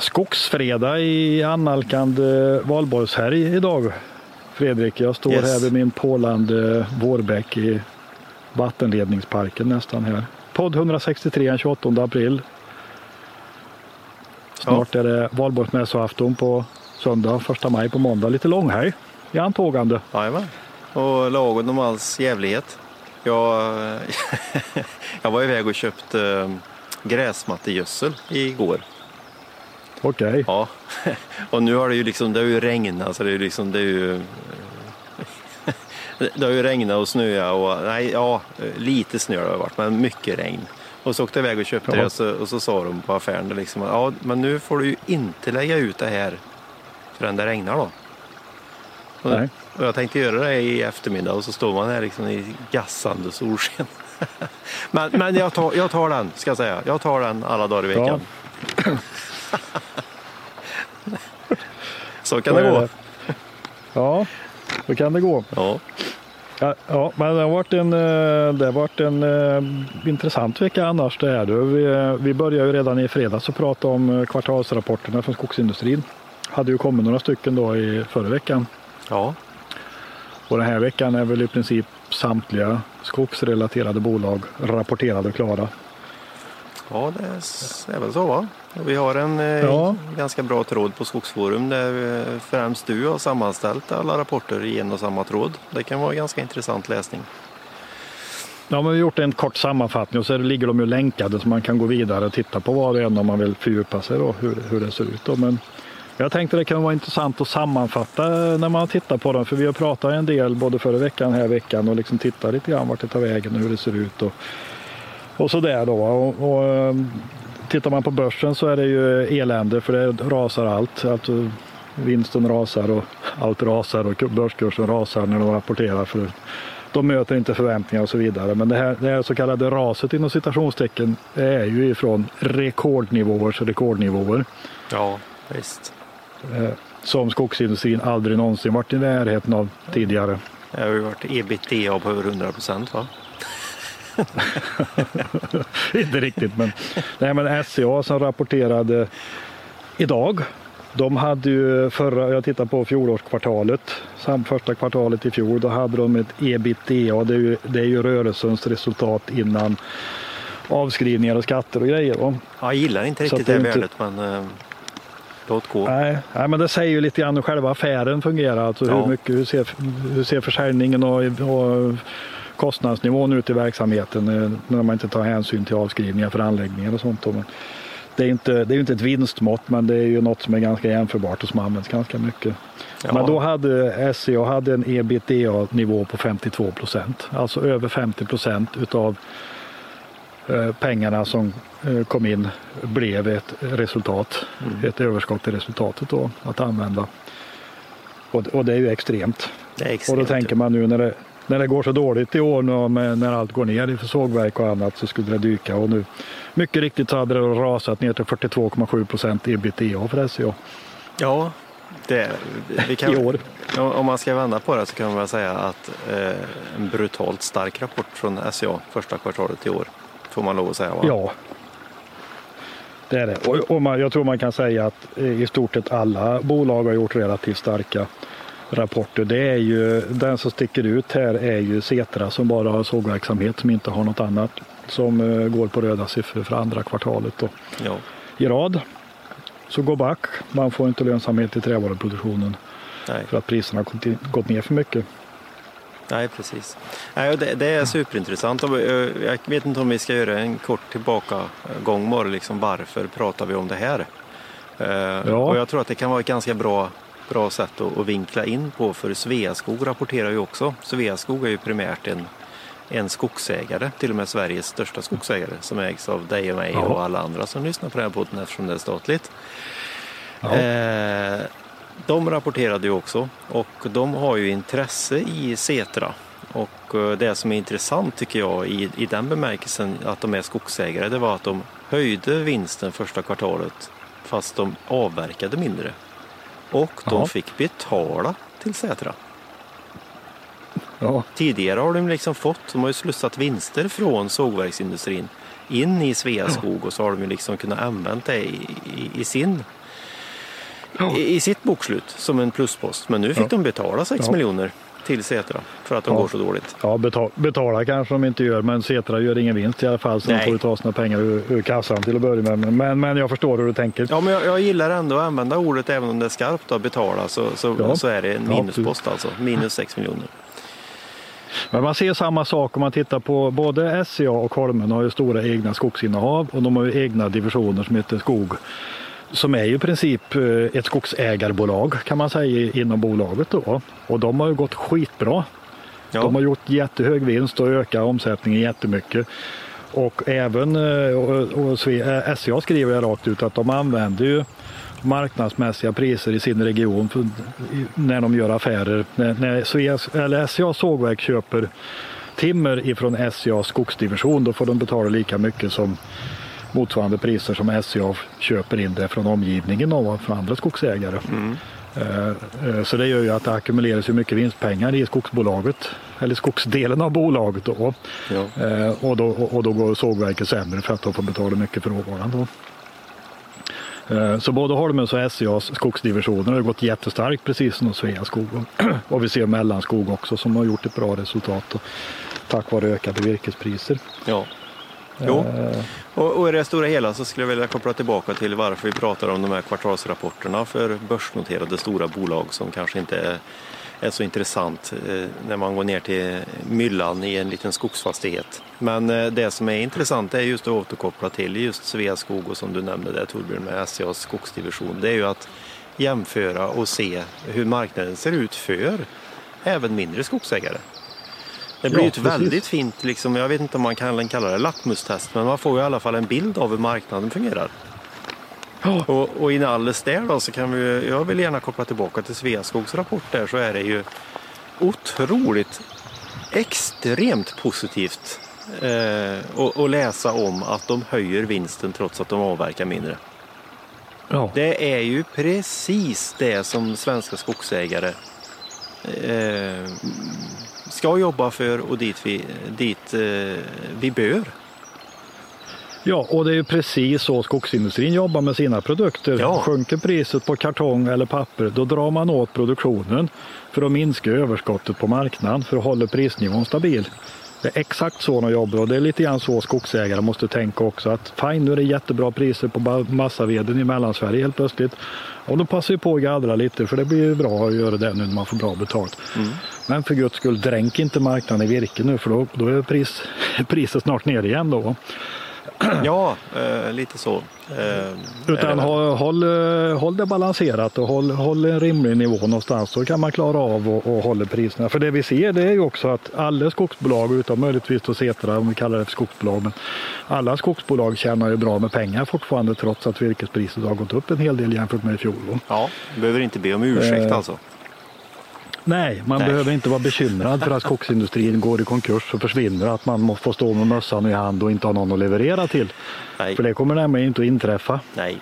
skogsfredag i annalkande valborgshelg idag. Fredrik, jag står Yes. här vid min pålande vårbäck i vattenledningsparken nästan här. Podd 163 den 28 april. Snart är det valborgsmässoafton på söndag, första maj på måndag. Lite långhelg i antågande. Jajamän. Och lagom om alls jävlighet. Jag, jag var iväg och köpte eh, gräsmattegödsel igår. Okej. Ja. Och nu har det ju liksom, det har ju regnat så det är ju liksom, det är ju Det har ju regnat och snöat och nej, ja, lite snö har det varit, men mycket regn. Och så åkte jag iväg och köpte Ja. det och så, och så sa de på affären liksom, ja, men nu får du ju inte lägga ut det här förrän det regnar då. Och, Nej. och jag tänkte göra det i eftermiddag och så står man här liksom i gassande solsken. men men jag, tar, jag tar den, ska jag säga. Jag tar den alla dagar i veckan. Så kan Så det gå. det. Ja, så kan det gå. Ja. Ja, ja, men det har varit en, eh, det har varit en eh, intressant vecka annars. Det är det. Vi, eh, vi började ju redan i fredags att prata om eh, kvartalsrapporterna från skogsindustrin. Hade ju kommit några stycken då i förra veckan. ja. Och den här veckan är väl i princip samtliga skogsrelaterade bolag rapporterade och klara. Ja, det är- är väl så va? Vi har en eh, Ja. ganska bra tråd på Skogsforum där eh, främst du har sammanställt alla rapporter i en och samma tråd. Det kan vara ganska intressant läsning. Ja, men vi har gjort en kort sammanfattning och så ligger de ju länkade så man kan gå vidare och titta på var och en om man vill fördjupa sig då, hur, hur det ser ut. Då. Men jag tänkte det kan vara intressant att sammanfatta när man tittar på dem för vi har pratat en del både förra veckan och här veckan och liksom tittat lite grann vart det tar vägen och hur det ser ut. Och, och så där då. Och, och, ehm, tittar man på börsen så är det ju elände för det rasar allt. Alltså, vinsten rasar och allt rasar och börskursen rasar när de rapporterar. För de möter inte förväntningar och så vidare. Men det här, det här så kallade raset inom citationstecken är ju ifrån rekordnivåers rekordnivåer. Ja, visst. Eh, som skogsindustrin aldrig någonsin varit i närheten av tidigare. Det har ju varit ebitda på över 100 procent va? inte riktigt men, nej, men SCA som rapporterade idag. De hade ju förra, jag tittar på fjolårskvartalet, samt första kvartalet i fjol, då hade de ett ebitda, det är ju, det är ju rörelsens resultat innan avskrivningar och skatter och grejer. Va? Jag gillar inte riktigt det det är inte- värdet men eh, låt gå. Nej, nej, men det säger ju lite grann hur själva affären fungerar. Alltså Ja. hur, mycket, hur, ser, hur ser försäljningen och, och kostnadsnivån ut i verksamheten eh, när man inte tar hänsyn till avskrivningar för anläggningar och sånt. Men det är ju inte, det är ju inte ett vinstmått men det är ju något som är ganska jämförbart och som används ganska mycket. Ja. Men då hade SCA hade en ebitda-nivå på 52 procent. Alltså över 50 procent utav eh, pengarna som eh, kom in blev ett resultat, ett överskott i resultatet då att använda. Och, och det är ju extremt. Det är Och extremt. då tänker man nu när det, när det går så dåligt i år nu, när allt går ner i sågverk och annat så skulle det dyka och nu mycket riktigt så hade det rasat ner till 42,7 procent ebitda för SCA Ja, det, vi kan, i år. Om man ska vända på det så kan man väl säga att eh, en brutalt stark rapport från SCA första kvartalet i år. Får man lov att säga va? Ja. Det är det. Och, och man, jag tror man kan säga att eh, i stort sett alla bolag har gjort relativt starka rapporter. Det är ju, den som sticker ut här är ju Setra som bara har sågverksamhet som inte har något annat som eh, går på röda siffror för andra kvartalet då. Ja. i rad. Så gå back. Man får inte lönsamhet i trävaruproduktionen Nej. för att priserna har gått ner för mycket. Nej, precis. Nej, det, det är superintressant. Eh, Jag vet inte om vi ska göra en kort tillbakagång bara. Liksom, varför pratar vi om det här? Eh, Och jag tror att det kan vara ett ganska bra, bra sätt att, att vinkla in på. För Sveaskog rapporterar ju också. Sveaskog är ju primärt en, en skogsägare, till och med Sveriges största skogsägare som ägs av dig och mig Ja. och alla andra som lyssnar på den här podden eftersom det är statligt. Ja. Eh, de rapporterade ju också och de har ju intresse i Setra. Och eh, det som är intressant tycker jag i, i den bemärkelsen att de är skogsägare det var att de höjde vinsten första kvartalet fast de avverkade mindre. Och de Ja. fick betala till Setra. Ja, Tidigare har de liksom fått, de har ju slussat vinster från sågverksindustrin in i Sveaskog och så har de ju liksom kunnat använda det i, i, i sin i, i, sitt bokslut som en pluspost. Men nu fick de betala 6 ja. miljoner till Setra för att de ja. går så dåligt. Ja, betala, betala kanske de inte gör, men Setra gör ingen vinst i alla fall så Nej. de får ta sina pengar ur, ur kassan till att börja med. Men, men jag förstår hur du tänker. Ja, men jag, jag gillar ändå att använda ordet även om det är skarpt att betala så, så, ja. så är det en minuspost alltså, minus 6 miljoner. Men man ser samma sak om man tittar på både SCA och Holmen har ju stora egna skogsinnehav och de har ju egna divisioner som heter Skog som är ju i princip eh, ett skogsägarbolag kan man säga inom bolaget då. Och de har ju gått skitbra. Ja. De har gjort jättehög vinst och ökat omsättningen jättemycket. Och även eh, och, och SCA eh, skriver rakt ut att de använder ju marknadsmässiga priser i sin region för, när de gör affärer. När, när Sveas, eller SCA sågverk köper timmer ifrån SCA skogsdivision då får de betala lika mycket som motsvarande priser som SCA köper in det från omgivningen och från andra skogsägare. Mm. Eh, eh, så det gör ju att det ackumuleras mycket vinstpengar i skogsbolaget, eller skogsdelen av bolaget då. Ja. Eh, och, då och då går sågverket sämre för att de får betala mycket för råvaran. Då. Så både Holmens och SCAs skogsdivisioner har gått jättestarkt precis som Sveaskog. Och vi ser Mellanskog också som har gjort ett bra resultat tack vare ökade virkespriser. Ja. Jo. Och, och, i det stora hela så skulle jag vilja koppla tillbaka till varför vi pratar om de här kvartalsrapporterna för börsnoterade stora bolag som kanske inte är, är så intressant eh, när man går ner till myllan i en liten skogsfastighet. Men eh, det som är intressant är just att återkoppla till just Sveaskog och som du nämnde där Torbjörn med SCAs skogsdivision. Det är ju att jämföra och se hur marknaden ser ut för även mindre skogsägare. Det blir ja, ett precis. väldigt fint, liksom, jag vet inte om man kan kalla det lackmustest, men man får i alla fall en bild av hur marknaden fungerar. Oh. Och, och inalles där då så kan vi, jag vill gärna koppla tillbaka till Sveaskogs rapport där så är det ju otroligt extremt positivt eh, att läsa om att de höjer vinsten trots att de avverkar mindre. Ja. Det är ju precis det som svenska skogsägare eh, ska jobba för och dit vi, dit, eh, vi bör. Ja, och det är ju precis så skogsindustrin jobbar med sina produkter. Ja. Sjunker priset på kartong eller papper, då drar man åt produktionen för att minska överskottet på marknaden för att hålla prisnivån stabil. Det är exakt så de jobbar och det är lite grann så skogsägare måste tänka också att fine, nu är det jättebra priser på massaveden i Mellansverige helt plötsligt. Och då passar vi på att gallra lite för det blir ju bra att göra det nu när man får bra betalt. Mm. Men för guds skull, dränk inte marknaden i virke nu för då, då är pris, priset snart ner igen då. Ja, eh, lite så. Eh, Utan håll, håll, håll, det balanserat och håll, håll en rimlig nivå någonstans så kan man klara av och, och hålla priserna. För det vi ser det är ju också att alla skogsbolag, utom möjligtvis då Setra om vi kallar det för skogsbolag, men alla skogsbolag tjänar ju bra med pengar fortfarande trots att virkespriset har gått upp en hel del jämfört med i fjol. Ja, behöver inte be om ursäkt eh, alltså. Nej, man Nej. behöver inte vara bekymrad för att skogsindustrin går i konkurs och försvinner. Att man får stå med mössan i hand och inte ha någon att leverera till. Nej. För det kommer nämligen inte att inträffa. Nej.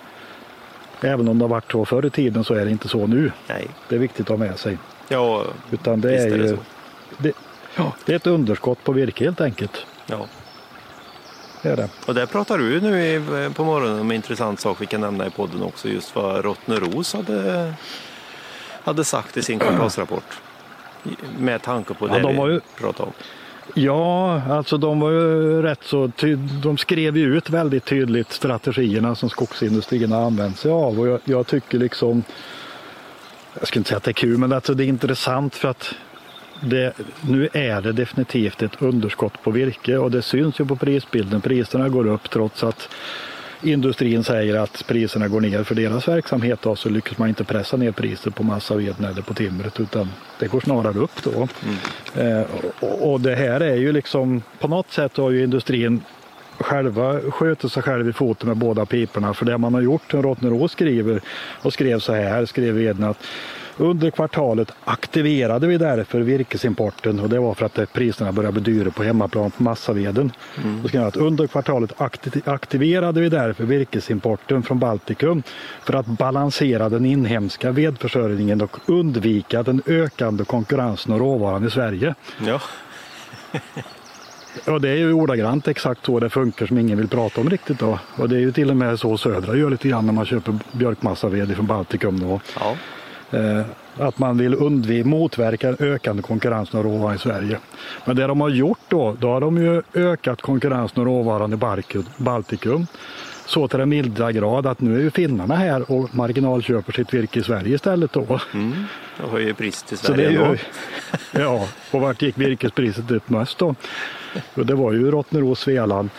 Även om det har varit så förr i tiden så är det inte så nu. Nej. Det är viktigt att ha med sig. Ja, Utan det är, är det, det, ja, det är ett underskott på virke helt enkelt. Ja. Det är det. Och där pratar du nu på morgonen om en intressant sak vi kan nämna i podden också. Just vad Rottneros hade hade sagt i sin kvartalsrapport. Med tanke på det ja, de ju... vi pratade om. Ja, alltså de var ju rätt så de skrev ju ut väldigt tydligt strategierna som skogsindustrin har använt sig av och jag, jag tycker liksom jag skulle inte säga att det är kul, men alltså det är intressant för att det, nu är det definitivt ett underskott på virke och det syns ju på prisbilden. Priserna går upp trots att industrin säger att priserna går ner för deras verksamhet då, så lyckas man inte pressa ner priset på massaveden eller på timret utan det går snarare upp då. Mm. Eh, och, och, det här är ju liksom på något sätt har ju industrin själva sköter sig själv i foten med båda piporna för det man har gjort, Rottneros skriver och skrev så här, skrev veden att under kvartalet aktiverade vi därför virkesimporten och det var för att priserna började bli dyra på hemmaplan på massaveden. Mm. att under kvartalet aktiverade vi därför virkesimporten från Baltikum för att balansera den inhemska vedförsörjningen och undvika den ökande konkurrensen och råvaran i Sverige. Ja. Ja, det är ju ordagrant exakt så det funkar som ingen vill prata om riktigt. Då. Och det är ju till och med så Södra gör lite grann när man köper björkmassaved från Baltikum. Då. Ja. Eh, att man vill undvika, motverka ökande konkurrens med råvaran i Sverige. Men det de har gjort då, då har de ju ökat konkurrensen och råvaran i Baltikum. Så till den milda grad att nu är ju finnarna här och marginalköper sitt virke i Sverige istället då. Mm. Och höjer priset i Sverige ju, Ja, och vart gick virkespriset upp mest då? Och det var ju Rottneros, Svealand.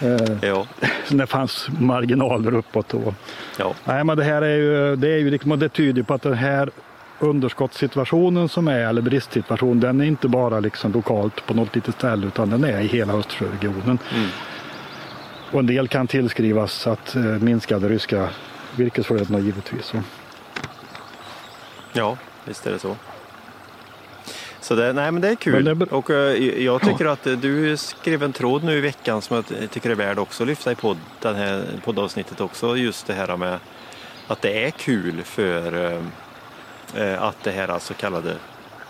Eh, ja. Det fanns marginaler uppåt då. Ja. Nej, men det här är ju, det är ju liksom, det tyder på att den här underskottssituationen som är, eller bristsituationen, den är inte bara liksom lokalt på något litet ställe utan den är i hela Östersjöregionen. Mm. Och en del kan tillskrivas att eh, minskade ryska virkesflödena givetvis. Ja, visst är det så. Så det, nej, men det är kul. Det är... Och uh, jag tycker ja. att du skrev en tråd nu i veckan som jag tycker är värd också att lyfta i podd, den här poddavsnittet också. Just det här med att det är kul för uh, att det här så kallade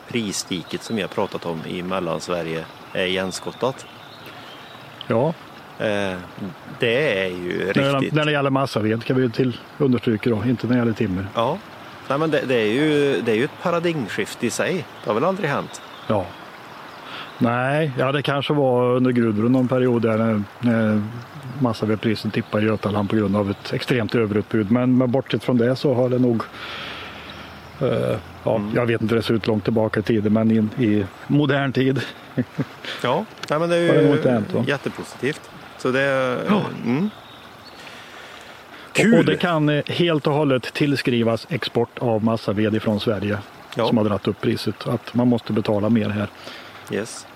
prisstiket som vi har pratat om i Mellansverige är igenskottat. Ja. Det är ju riktigt. När det gäller massaved kan vi till understryka då, inte när det gäller timmer. Ja, Nej, men det, det, är ju, det är ju ett paradigmskifte i sig. Det har väl aldrig hänt? Ja. Nej, ja det kanske var under Gudrun någon period där när, när massavedpriset tippade i Götaland på grund av ett extremt överutbud. Men, men bortsett från det så har det nog Uh, ja, mm. Jag vet inte hur det ser ut långt tillbaka i tiden men in, i modern tid. ja, nej, men det är ju det hänt, jättepositivt. Så det, ja. mm. Kul. Och det kan eh, helt och hållet tillskrivas export av massaved från Sverige ja. som har dragit upp priset. Att man måste betala mer här. Yes.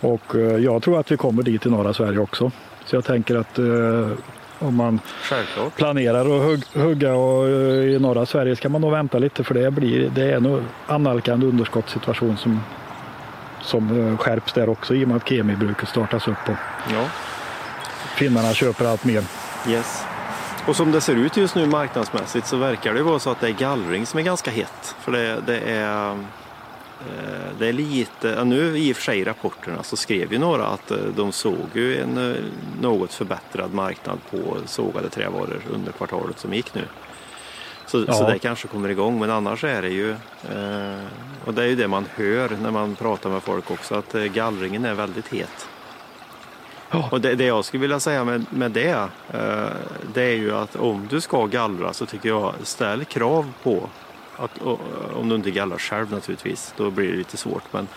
Och eh, jag tror att vi kommer dit i norra Sverige också. Så jag tänker att eh, om man Självklart. planerar att hugg, hugga och, i norra Sverige ska man nog vänta lite för det, blir, det är en annalkande underskottssituation som, som skärps där också i och med att kemibruket startas upp. Och ja. Finnarna köper allt mer. Yes. Och som det ser ut just nu marknadsmässigt så verkar det vara så att det är gallring som är ganska hett. För det, det är, eh, det är lite, nu i och för sig i rapporterna så skrev ju några att eh, de såg ju en eh, något förbättrad marknad på sågade trävaror under kvartalet som gick nu. Så, ja. så det kanske kommer igång men annars är det ju, och det är ju det man hör när man pratar med folk också, att gallringen är väldigt het. Och det, det, jag skulle vilja säga med, med det, eh, det är ju att om du ska gallra så tycker jag ställ krav på att, om du inte gallrar själv naturligtvis, då blir det lite svårt. Men,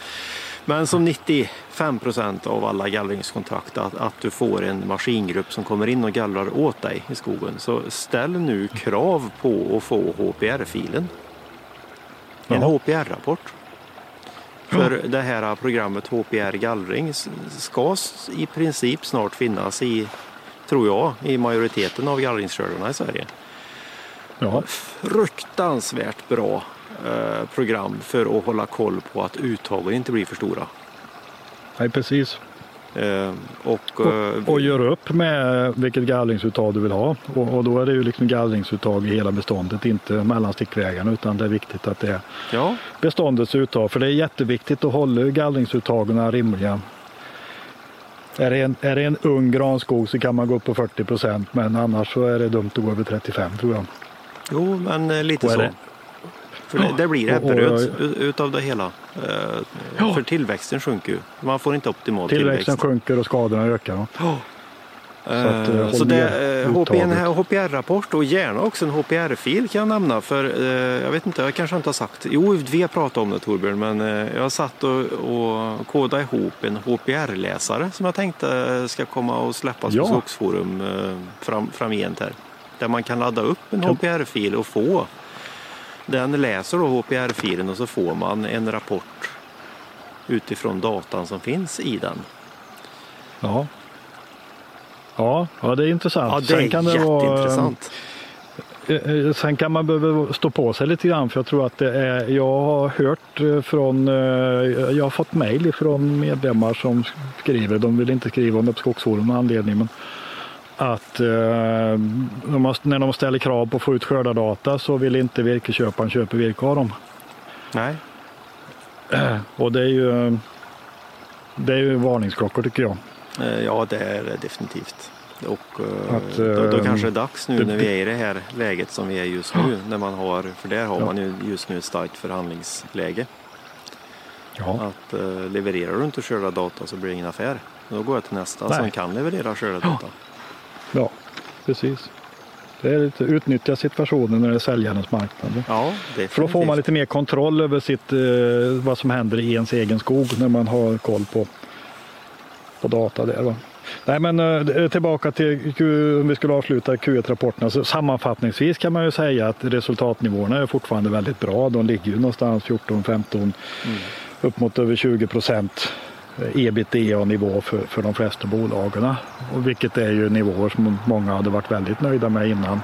men som 95 procent av alla gallringskontrakt att, att du får en maskingrupp som kommer in och gallrar åt dig i skogen. Så ställ nu krav på att få HPR-filen. En HPR-rapport. För det här programmet HPR gallring ska i princip snart finnas i, tror jag, i majoriteten av gallringsskördarna i Sverige. Ja. Fruktansvärt bra eh, program för att hålla koll på att uttagen inte blir för stora. Nej, precis. Eh, och, och, eh, och gör upp med vilket gallringsuttag du vill ha. Och, och, då är det ju liksom gallringsuttag i hela beståndet, inte mellan stickvägarna utan det är viktigt att det är ja. beståndets uttag. För det är jätteviktigt att hålla gallringsuttagen rimliga. Är det, en, är det en ung granskog så kan man gå upp på 40 procent men annars så är det dumt att gå över 35 tror jag. Jo, men eh, lite så. Det, för det, det blir Ebberöd utav det hela. Eh. För tillväxten sjunker ju. Man får inte optimal tillväxt. Tillväxten sjunker och skadorna ökar. Så, att, uh, så det, uh, en HPR-rapport och gärna också en HPR-fil kan jag nämna. För uh, jag vet inte, jag kanske inte har sagt. Jo, vi har pratat om det Torbjörn, men jag har satt och, och kodat ihop en HPR-läsare som jag tänkte ska komma och släppas ja. på Skogsforum fram, framgent här. Där man kan ladda upp en HPR-fil och få den läser då HPR-filen och så får man en rapport utifrån datan som finns i den. Ja, ja, ja det är intressant. Ja, det är Sen kan det. Vara, eh, eh, sen kan man behöva stå på sig lite grann för jag tror att det är, jag har hört eh, från, jag har fått mejl från medlemmar som skriver, de vill inte skriva om det på Skogsforum med anledning, men att eh, när de ställer krav på att få ut skördardata så vill inte virkesköparen köpa virke av dem. Nej. Och det är ju det är ju varningsklockor tycker jag. Eh, ja, det är det definitivt. Och eh, att, då, då, kanske det är dags nu det, när vi är i det här läget som vi är just nu. När man har, för där har ja. man ju just nu ett starkt förhandlingsläge. Ja. Att levererar du inte körda data så blir det ingen affär. Då går jag till nästa Nej. som kan leverera körda data. Ja, precis. Det är lite utnyttja situationen när det är säljarens marknad. Ja, För då får man lite mer kontroll över sitt, eh, vad som händer i ens egen skog när man har koll på, på data där. Va? Nej men eh, tillbaka till, om vi skulle avsluta Q1-rapporterna. Så sammanfattningsvis kan man ju säga att resultatnivåerna är fortfarande väldigt bra. De ligger ju någonstans 14-15 mm. upp mot över 20 procent ebitda-nivå för, för de flesta bolagen. Och vilket är ju nivåer som många hade varit väldigt nöjda med innan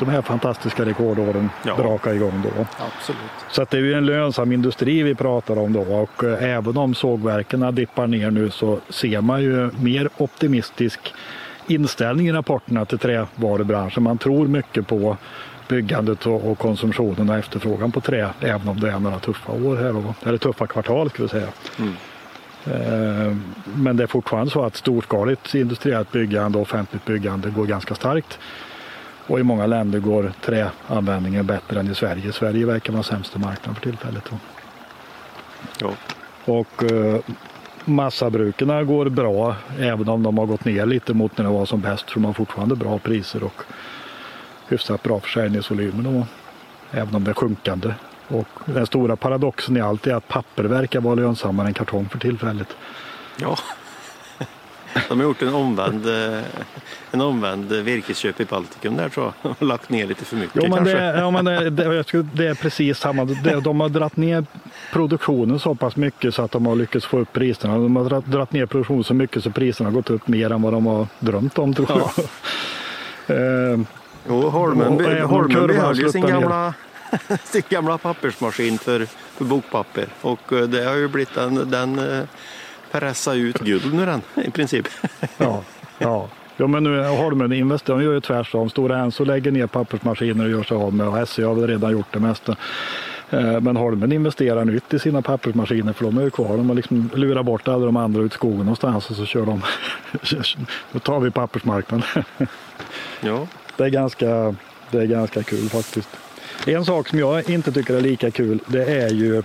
de här fantastiska rekordåren ja. brakade igång då. Absolut. Så att det är ju en lönsam industri vi pratar om då och eh, även om sågverken dippar ner nu så ser man ju mer optimistisk inställning i rapporterna till trävarubranschen. Man tror mycket på byggandet och, konsumtionen och efterfrågan på trä även om det är några tuffa år här då, eller tuffa kvartal ska vi säga. Mm. Eh, men det är fortfarande så att storskaligt industriellt byggande och offentligt byggande går ganska starkt. Och i många länder går träanvändningen bättre än i Sverige. Sverige verkar vara sämsta marknaden för tillfället. Ja. Och eh, massabruken går bra även om de har gått ner lite mot när det var som bäst. För de har fortfarande bra priser och hyfsat bra försäljningsvolymer. Även om det är sjunkande och den stora paradoxen i allt är att papper verkar vara lönsammare än kartong för tillfället. Ja, de har gjort en omvänd, eh, en omvänd virkesköp i Baltikum där tror jag. Och lagt ner lite för mycket jo, men kanske. Det, ja, men det, det, det är precis samma. De har dragit ner produktionen så pass mycket så att de har lyckats få upp priserna. De har dragit ner produktionen så mycket så priserna har gått upp mer än vad de har drömt om tror jag. Ja. eh, jo, Holmen, Holmen behöll ju sin gamla sin gamla pappersmaskin för, för bokpapper. Och eh, det har ju blivit den, den eh, pressa ut guld nu den i princip. ja, ja. Ja men nu Holmen investerar, de gör ju tvärtom. Stora Enso lägger ner pappersmaskiner och gör sig av med och SE har väl redan gjort det mesta. Eh, men Holmen investerar nytt i sina pappersmaskiner för de är ju kvar. De har liksom lurat bort alla de andra ut i skogen någonstans och så kör de. Då tar vi pappersmarknaden. ja. Det är ganska, det är ganska kul faktiskt. En sak som jag inte tycker är lika kul det är ju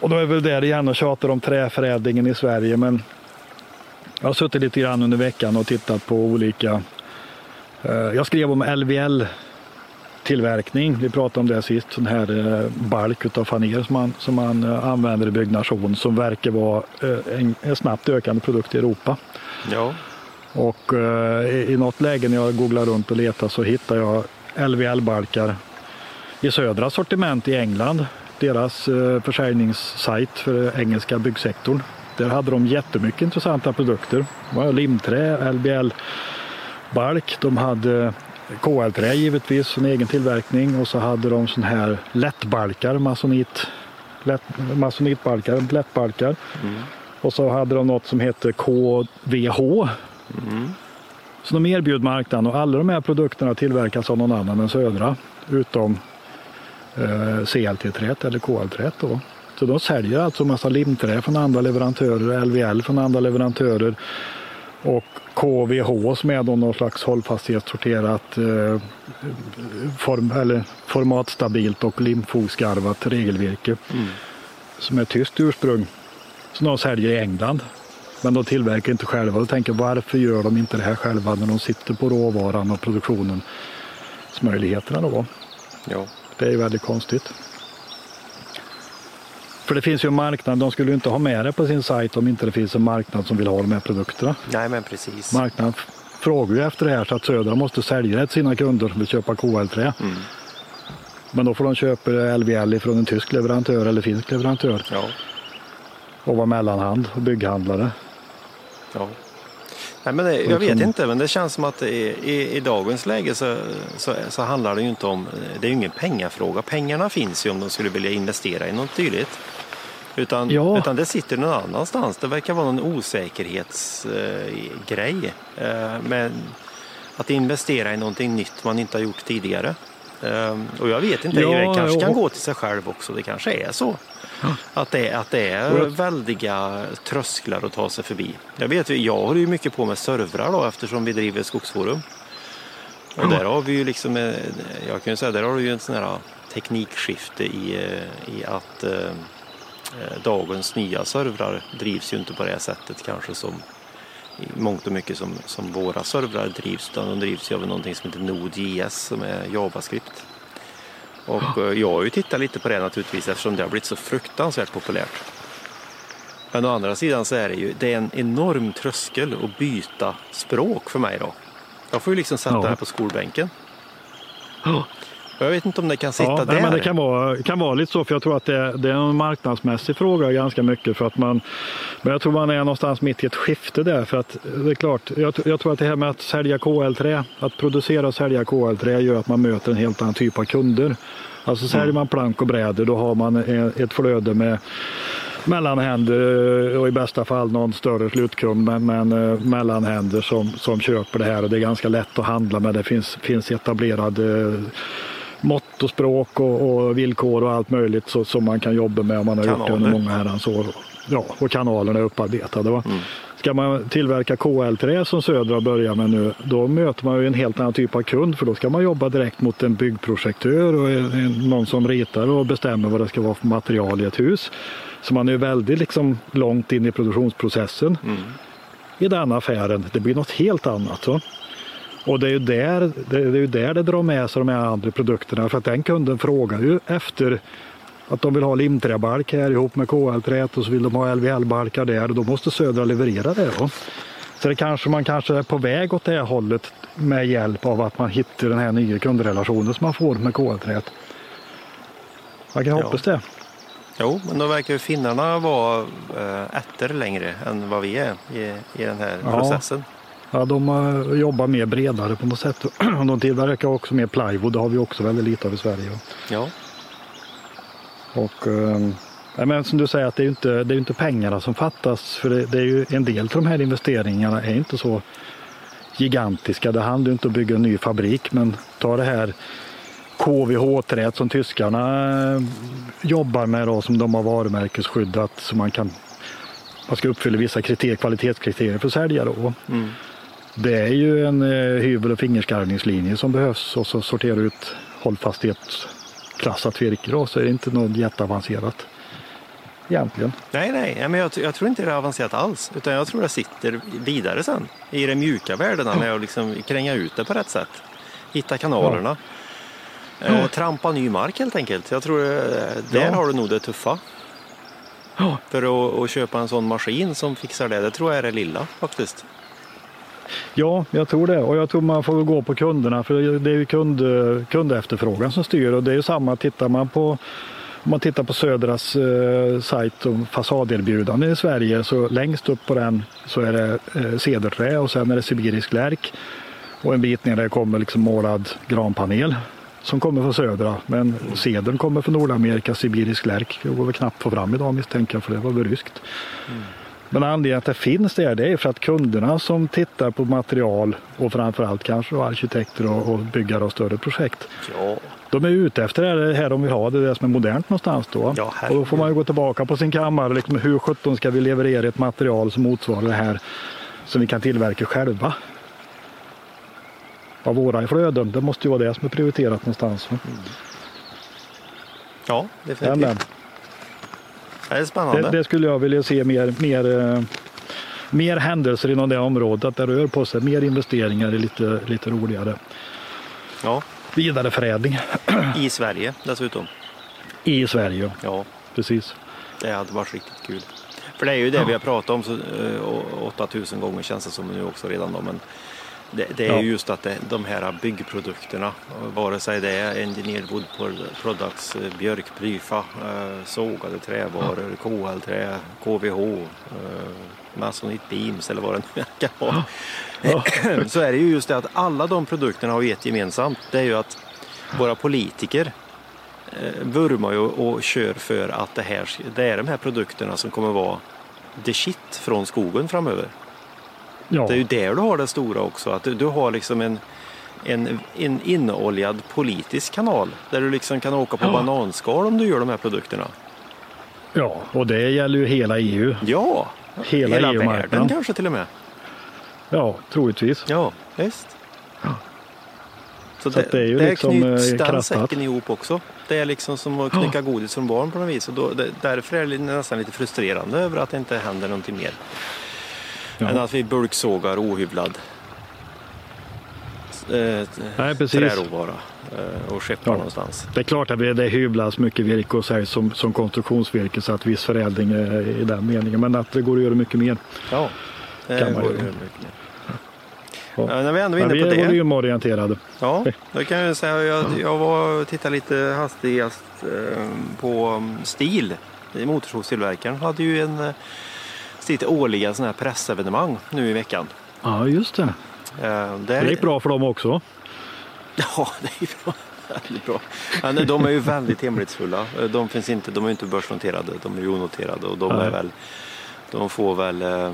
och då är väl där igen och tjatar om träförädlingen i Sverige men jag har suttit lite grann under veckan och tittat på olika eh, jag skrev om LVL tillverkning. Vi pratade om det sist. Sån här eh, balk av faner som man, som man eh, använder i byggnation som verkar vara en, en snabbt ökande produkt i Europa. Ja. Och i, i något läge när jag googlar runt och letar så hittar jag LVL-balkar i södra sortiment i England, deras eh, försäljningssajt för engelska byggsektorn. Där hade de jättemycket intressanta produkter. Det var limträ, LBL-balk, de hade KL-trä givetvis som egen tillverkning och så hade de sån här lättbalkar, masonit, lätt, masonitbalkar, lättbalkar. Mm. Och så hade de något som hette KVH. Mm. Så de erbjöd marknaden och alla de här produkterna tillverkas av någon annan än Södra utom eh, CLT-träet eller KL-träet. Då. Så de säljer alltså massa limträ från andra leverantörer, LVL från andra leverantörer och KVH som är då någon slags hållfasthetssorterat eh, form, eller formatstabilt och limfogskarvat regelvirke mm. som är tyskt ursprung som de säljer i England. Men de tillverkar inte själva och tänker varför gör de inte det här själva när de sitter på råvaran och produktionen möjligheterna då. Ja. Det är väldigt konstigt. För det finns ju en marknad, de skulle inte ha med det på sin sajt om inte det finns en marknad som vill ha de här produkterna. Nej men precis. Marknaden frågar ju efter det här så att Södra måste sälja det till sina kunder som vill köpa KL-trä. Mm. Men då får de köpa LVL från en tysk leverantör eller finsk leverantör. Ja. Och vara mellanhand och bygghandlare. Ja. Nej, men det, jag vet inte, men det känns som att i, i, i dagens läge så, så, så, handlar det ju inte om, det är ju ingen pengafråga. Pengarna finns ju om de skulle vilja investera i något dylikt. Utan, ja. utan det sitter någon annanstans. Det verkar vara någon osäkerhetsgrej. Eh, eh, med att investera i någonting nytt man inte har gjort tidigare. Ehm, och jag vet inte, ja, det kanske kan gå till sig själv också. Det kanske är så. Att det, att det är väldiga trösklar att ta sig förbi. Jag vet, jag håller ju mycket på med servrar då eftersom vi driver Skogsforum. Och där har vi ju liksom, jag kan ju säga, där har du ju en sån här teknikskifte i, i att eh, dagens nya servrar drivs ju inte på det sättet kanske som i mångt och mycket som, som våra servrar drivs utan de drivs ju av någonting som heter Node.js som är JavaScript. Och eh, jag har ju tittat lite på det naturligtvis eftersom det har blivit så fruktansvärt populärt. Men å andra sidan så är det ju det är en enorm tröskel att byta språk för mig då. Jag får ju liksom sätta ja. det på skolbänken. Ja. Jag vet inte om det kan sitta ja, där. Nej, men det kan vara, kan vara lite så, för jag tror att det, det, är en marknadsmässig fråga ganska mycket. För att man, men jag tror man är någonstans mitt i ett skifte där. För att det är klart, jag, jag tror att det här med att sälja KL-trä, att producera och sälja KL-trä gör att man möter en helt annan typ av kunder. Alltså säljer mm. man plank och brädor då har man ett flöde med mellanhänder och i bästa fall någon större slutkund men, men eh, mellanhänder som, som köper det här och det är ganska lätt att handla med. Det finns, finns etablerade mått och språk och, och, villkor och allt möjligt så, som man kan jobba med om man har Kanaler. gjort det under många herrans år. Ja, och kanalerna är upparbetade. Va? Mm. Ska man tillverka KL-trä som Södra börjar med nu, då möter man ju en helt annan typ av kund för då ska man jobba direkt mot en byggprojektör och någon som ritar och bestämmer vad det ska vara för material i ett hus. Så man är väldigt liksom långt in i produktionsprocessen mm. i den affären. Det blir något helt annat. Så. Och det är, ju där, det är ju där det drar med sig de här andra produkterna för att den kunden frågar ju efter att de vill ha limträbalk här ihop med KL-trät och så vill de ha LVL-balkar där och då måste Södra leverera det. Då. Så det kanske man kanske är på väg åt det hållet med hjälp av att man hittar den här nya kundrelationen som man får med KL-trät. Jag kan ja. hoppas det. Jo, men då verkar ju finnarna vara äh, efter längre än vad vi är i, i den här ja. processen. Ja, de jobbar mer bredare på något sätt. De tillverkar också mer plywood, det har vi också väldigt lite av i Sverige. Ja. Och, uh, men som du säger, att det är inte det är inte pengarna som fattas. För det, det, är ju en del av de här investeringarna är inte så gigantiska. Det handlar inte om att bygga en ny fabrik, men ta det här KVH-träet som tyskarna eh, jobbar med då, som de har varumärkesskyddat så man kan man ska uppfylla vissa kriterier, kvalitetskriterier för att sälja. Då. Mm. Det är ju en eh, hyvel och fingerskarvningslinje som behövs och så sortera ut hållfasthetsklassat virke då, så är det inte något jätteavancerat egentligen. Nej, nej, men jag, jag, tror inte det är avancerat alls. Utan jag tror det sitter vidare sen i de mjuka värdena ja. med att liksom kränga ut det på rätt sätt. Hitta kanalerna. Ja. Eh, trampa ny mark helt enkelt. Jag tror eh, där ja. har du nog det tuffa. Ja. För att, att, köpa en sån maskin som fixar det, det tror jag är det lilla faktiskt. Ja, jag tror det. Och jag tror man får gå på kunderna för det är ju kund, kundefterfrågan som styr. Och det är ju samma, tittar man på om man tittar på Södras eh, sajt om fasaderbjudande i Sverige så längst upp på den så är det eh, cederträ och sen är det sibirisk lärk. Och en bit ner där kommer liksom målad granpanel som kommer från södra. Men cedern kommer från Nordamerika, sibirisk lärk. Det går väl knappt att få fram idag misstänker jag för det var väl ryskt. Mm. Men anledningen att det finns där det är för att kunderna som tittar på material och framförallt kanske arkitekter och, och byggare av större projekt. Ja. De är ute efter det här de vill ha, det är det som är modernt någonstans då. Ja, och då får man ju gå tillbaka på sin kammare, liksom, hur sjutton ska vi leverera ett material som motsvarar det här som vi kan tillverka själva? Av våra flöden, det måste ju vara det som är prioriterat någonstans. Mm. Ja, definitivt. Det är spännande. Det, det, skulle jag vilja se mer, mer, eh, mer händelser inom det området. Att det rör på sig mer investeringar är lite, lite roligare. Ja. Vidareförädling. I Sverige dessutom. I Sverige, ja. Precis. Det hade varit riktigt kul. För det är ju det ja. vi har pratat om så, 8000 eh, gånger känns det som nu också redan då. Men det, det är ja. just att det, de här byggprodukterna, vare sig det är Engineered Wood Products, eh, björk, blyfa, eh, sågade trävaror, ja. KL-trä, KVH, eh, Masonite Beams eller vad det nu kan vara. Ja. Så är det ju just det att alla de produkterna har ett gemensamt. Det är ju att våra politiker vurmar ju och kör för att det, här, det är de här produkterna som kommer vara the shit från skogen framöver. Ja. Det är ju där du har det stora också. Att du, du har liksom en, en, en inoljad politisk kanal där du liksom kan åka på Ja. bananskal om du gör de här produkterna. Ja, och det gäller ju hela EU. Ja, Hela världen EU-marknaden. kanske till och med. Ja, troligtvis. Ja, visst. Så, Så att det är ju liksom, knyts eh, den krattat. säcken ihop också. Det är liksom som att knycka godis från barn på något vis. Och då, det, därför är det nästan lite frustrerande över att det inte händer någonting mer. Ja. Än att vi bulksågar ohyvlad eh, Nej, precis. träråvara eh, och skeppar Ja. någonstans. Det är klart att det hyvlas mycket virke och säljs som, som konstruktionsvirke så att viss förädling är i den meningen. Men att det går att göra mycket mer. Ja, det Kan man går göra. ju mycket mer. Ja. Ja, när vi ändå är inne vi på är det. volymorienterade. Ja, då kan jag säga jag, jag var tittade lite hastigast eh, på um, STIL. Motorsågstillverkaren hade ju en eh, sitt årliga sån här pressevenemang nu i veckan. Ja, just det. Eh, där, Det gick bra för dem också. Ja, det är bra. Väldigt bra. Men de är ju väldigt hemlighetsfulla. Eh, De, finns inte, de är inte börsnoterade, de är ju onoterade och de, är väl, de får väl eh,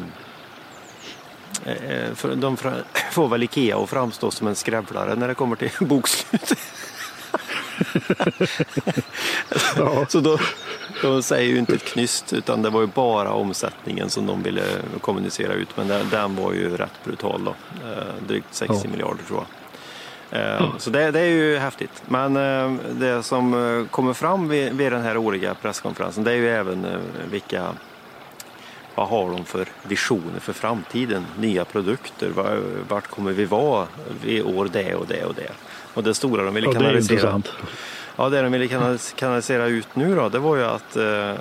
de får väl Ikea att framstå som en skrävlare när det kommer till bokslut. Ja. Så då, de säger ju inte ett knyst utan det var ju bara omsättningen som de ville kommunicera ut. Men den, den var ju rätt brutal då. Eh, drygt 60 Ja. miljarder tror jag. Eh, Så det, det är ju häftigt. Men eh, det som eh, kommer fram vid, vid den här årliga presskonferensen det är ju även eh, vilka vad har de för visioner för framtiden? Nya produkter? Var- Vart kommer vi vara vid år det och det och det? Och det stora de ville Ja, kanalisera. Ja, det de ville kanalis- kanalisera ut nu då, det var ju att eh,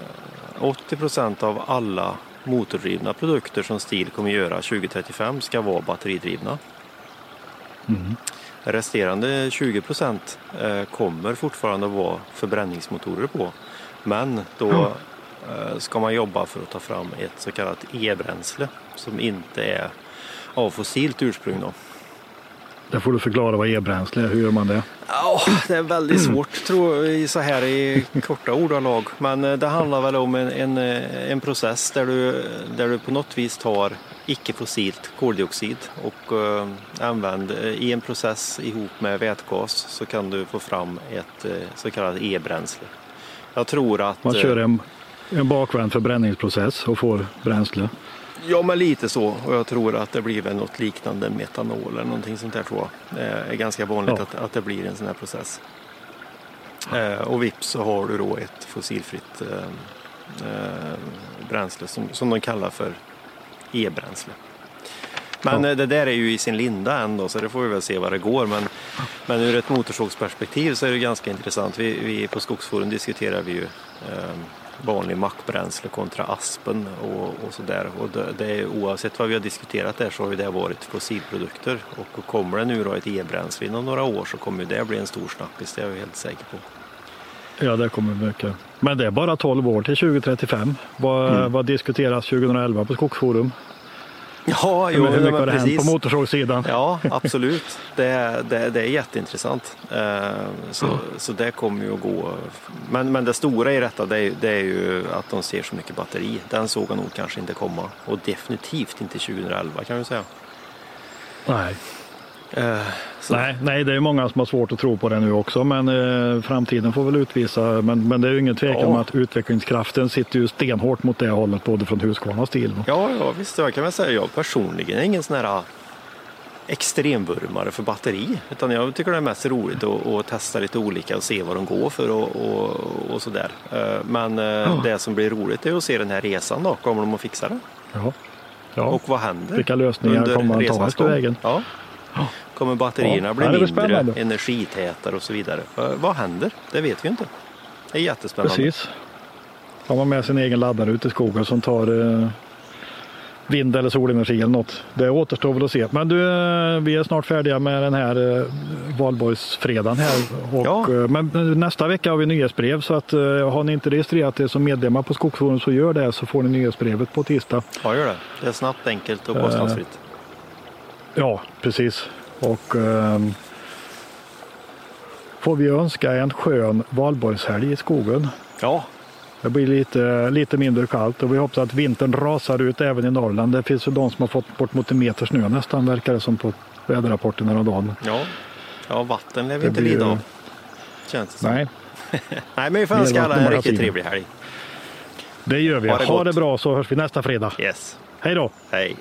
80 procent av alla motordrivna produkter som STIL kommer göra 2035 ska vara batteridrivna. Mm. Resterande 20 procent eh, kommer fortfarande att vara förbränningsmotorer på. Men då eh, ska man jobba för att ta fram ett så kallat e-bränsle som inte är av fossilt ursprung. Då. Där får du förklara vad e-bränsle är. Hur gör man det? Ja, det är väldigt svårt tror jag, så här i korta ordalag. Men eh, det handlar väl om en, en, eh, en process där du, där du på något vis tar icke-fossilt koldioxid och eh, använder i en process ihop med vätgas så kan du få fram ett eh, så kallat e-bränsle. Jag tror att... Man eh, kör en, en bakvänd förbränningsprocess och får bränsle. Ja, men lite så. Och jag tror att det blir väl något liknande metanol eller någonting sånt där tror jag. Det är ganska vanligt Ja. att, att det blir en sån här process. Eh, och vips så har du då ett fossilfritt eh, eh, bränsle som, som de kallar för e-bränsle. Men Ja. eh, det där är ju i sin linda ändå så det får vi väl se vad det går. Men, men ur ett motorsågsperspektiv så är det ganska intressant. Vi, vi på Skogsforum diskuterar vi ju eh, vanlig mackbränsle kontra aspen och, och sådär. Och det, det oavsett vad vi har diskuterat där så har ju det varit fossilprodukter. Och kommer det nu då ett e-bränsle inom några år så kommer det bli en stor snackis, det är jag helt säker på. Ja, det kommer mycket. Men det är bara 12 år till 2035. Vad, Mm. vad diskuteras 2011 på Skogsforum? Ja, hur, hur mycket har det hänt på motorsågssidan? Ja, absolut. Det, är- det, det är jätteintressant. Eh, Så, så det kommer ju att gå. Men, men det stora i detta det är, det är ju att de ser så mycket batteri. Den såg nog kanske inte komma. Och definitivt inte 2011 kan vi säga. Nej. Eh, Så, Nej, nej, det är många som har svårt att tro på det nu också, men eh, framtiden får väl utvisa. Men, men det är ju ingen tvekan Ja. om att utvecklingskraften sitter ju stenhårt mot det hållet, både från Husqvarna och STIL. Ja, ja, visst. Jag kan väl säga jag personligen är ingen sån här extremvurmare för batteri. Utan jag tycker det är mest roligt att, att testa lite olika och se vad de går för och, och, och sådär. Eh, Men eh, det som blir roligt är att se den här resan då. Kommer de att fixa det? Ja. Ja. Och vad händer? Vilka lösningar kommer man ta efter vägen? Ja. Kommer batterierna Ja, bli blir mindre, energitätare och så vidare? Vad- händer? Det vet vi inte. Det är jättespännande. Precis. Har man med sin egen laddare ute i skogen som tar eh, vind eller solenergi eller något. Det återstår väl att se. Men du, eh, vi är snart färdiga med den här eh, valborgsfredagen här. Och, Ja. eh, Men nästa vecka har vi nyhetsbrev så att eh, har ni inte registrerat er som medlemmar på Skogsforum så gör det så får ni nyhetsbrevet på tisdag. Ja, gör det. Det är snabbt, enkelt och Eh, kostnadsfritt. Ja, precis. Och ehm, får vi önska en skön valborgshelg i skogen. Ja, Det blir lite, lite mindre kallt och vi hoppas att vintern rasar ut även i Norrland. Det finns ju de som har fått bort mot en meter snö nästan verkar det som på väderrapporten häromdagen. ja. Ja, vatten lär vi inte lida av. Känns det som. Nej. Nej, men vi får önska alla en riktigt trevlig helg. Det gör vi. Ha det, ha det bra så hörs vi nästa fredag. Yes. Hej då. Hej.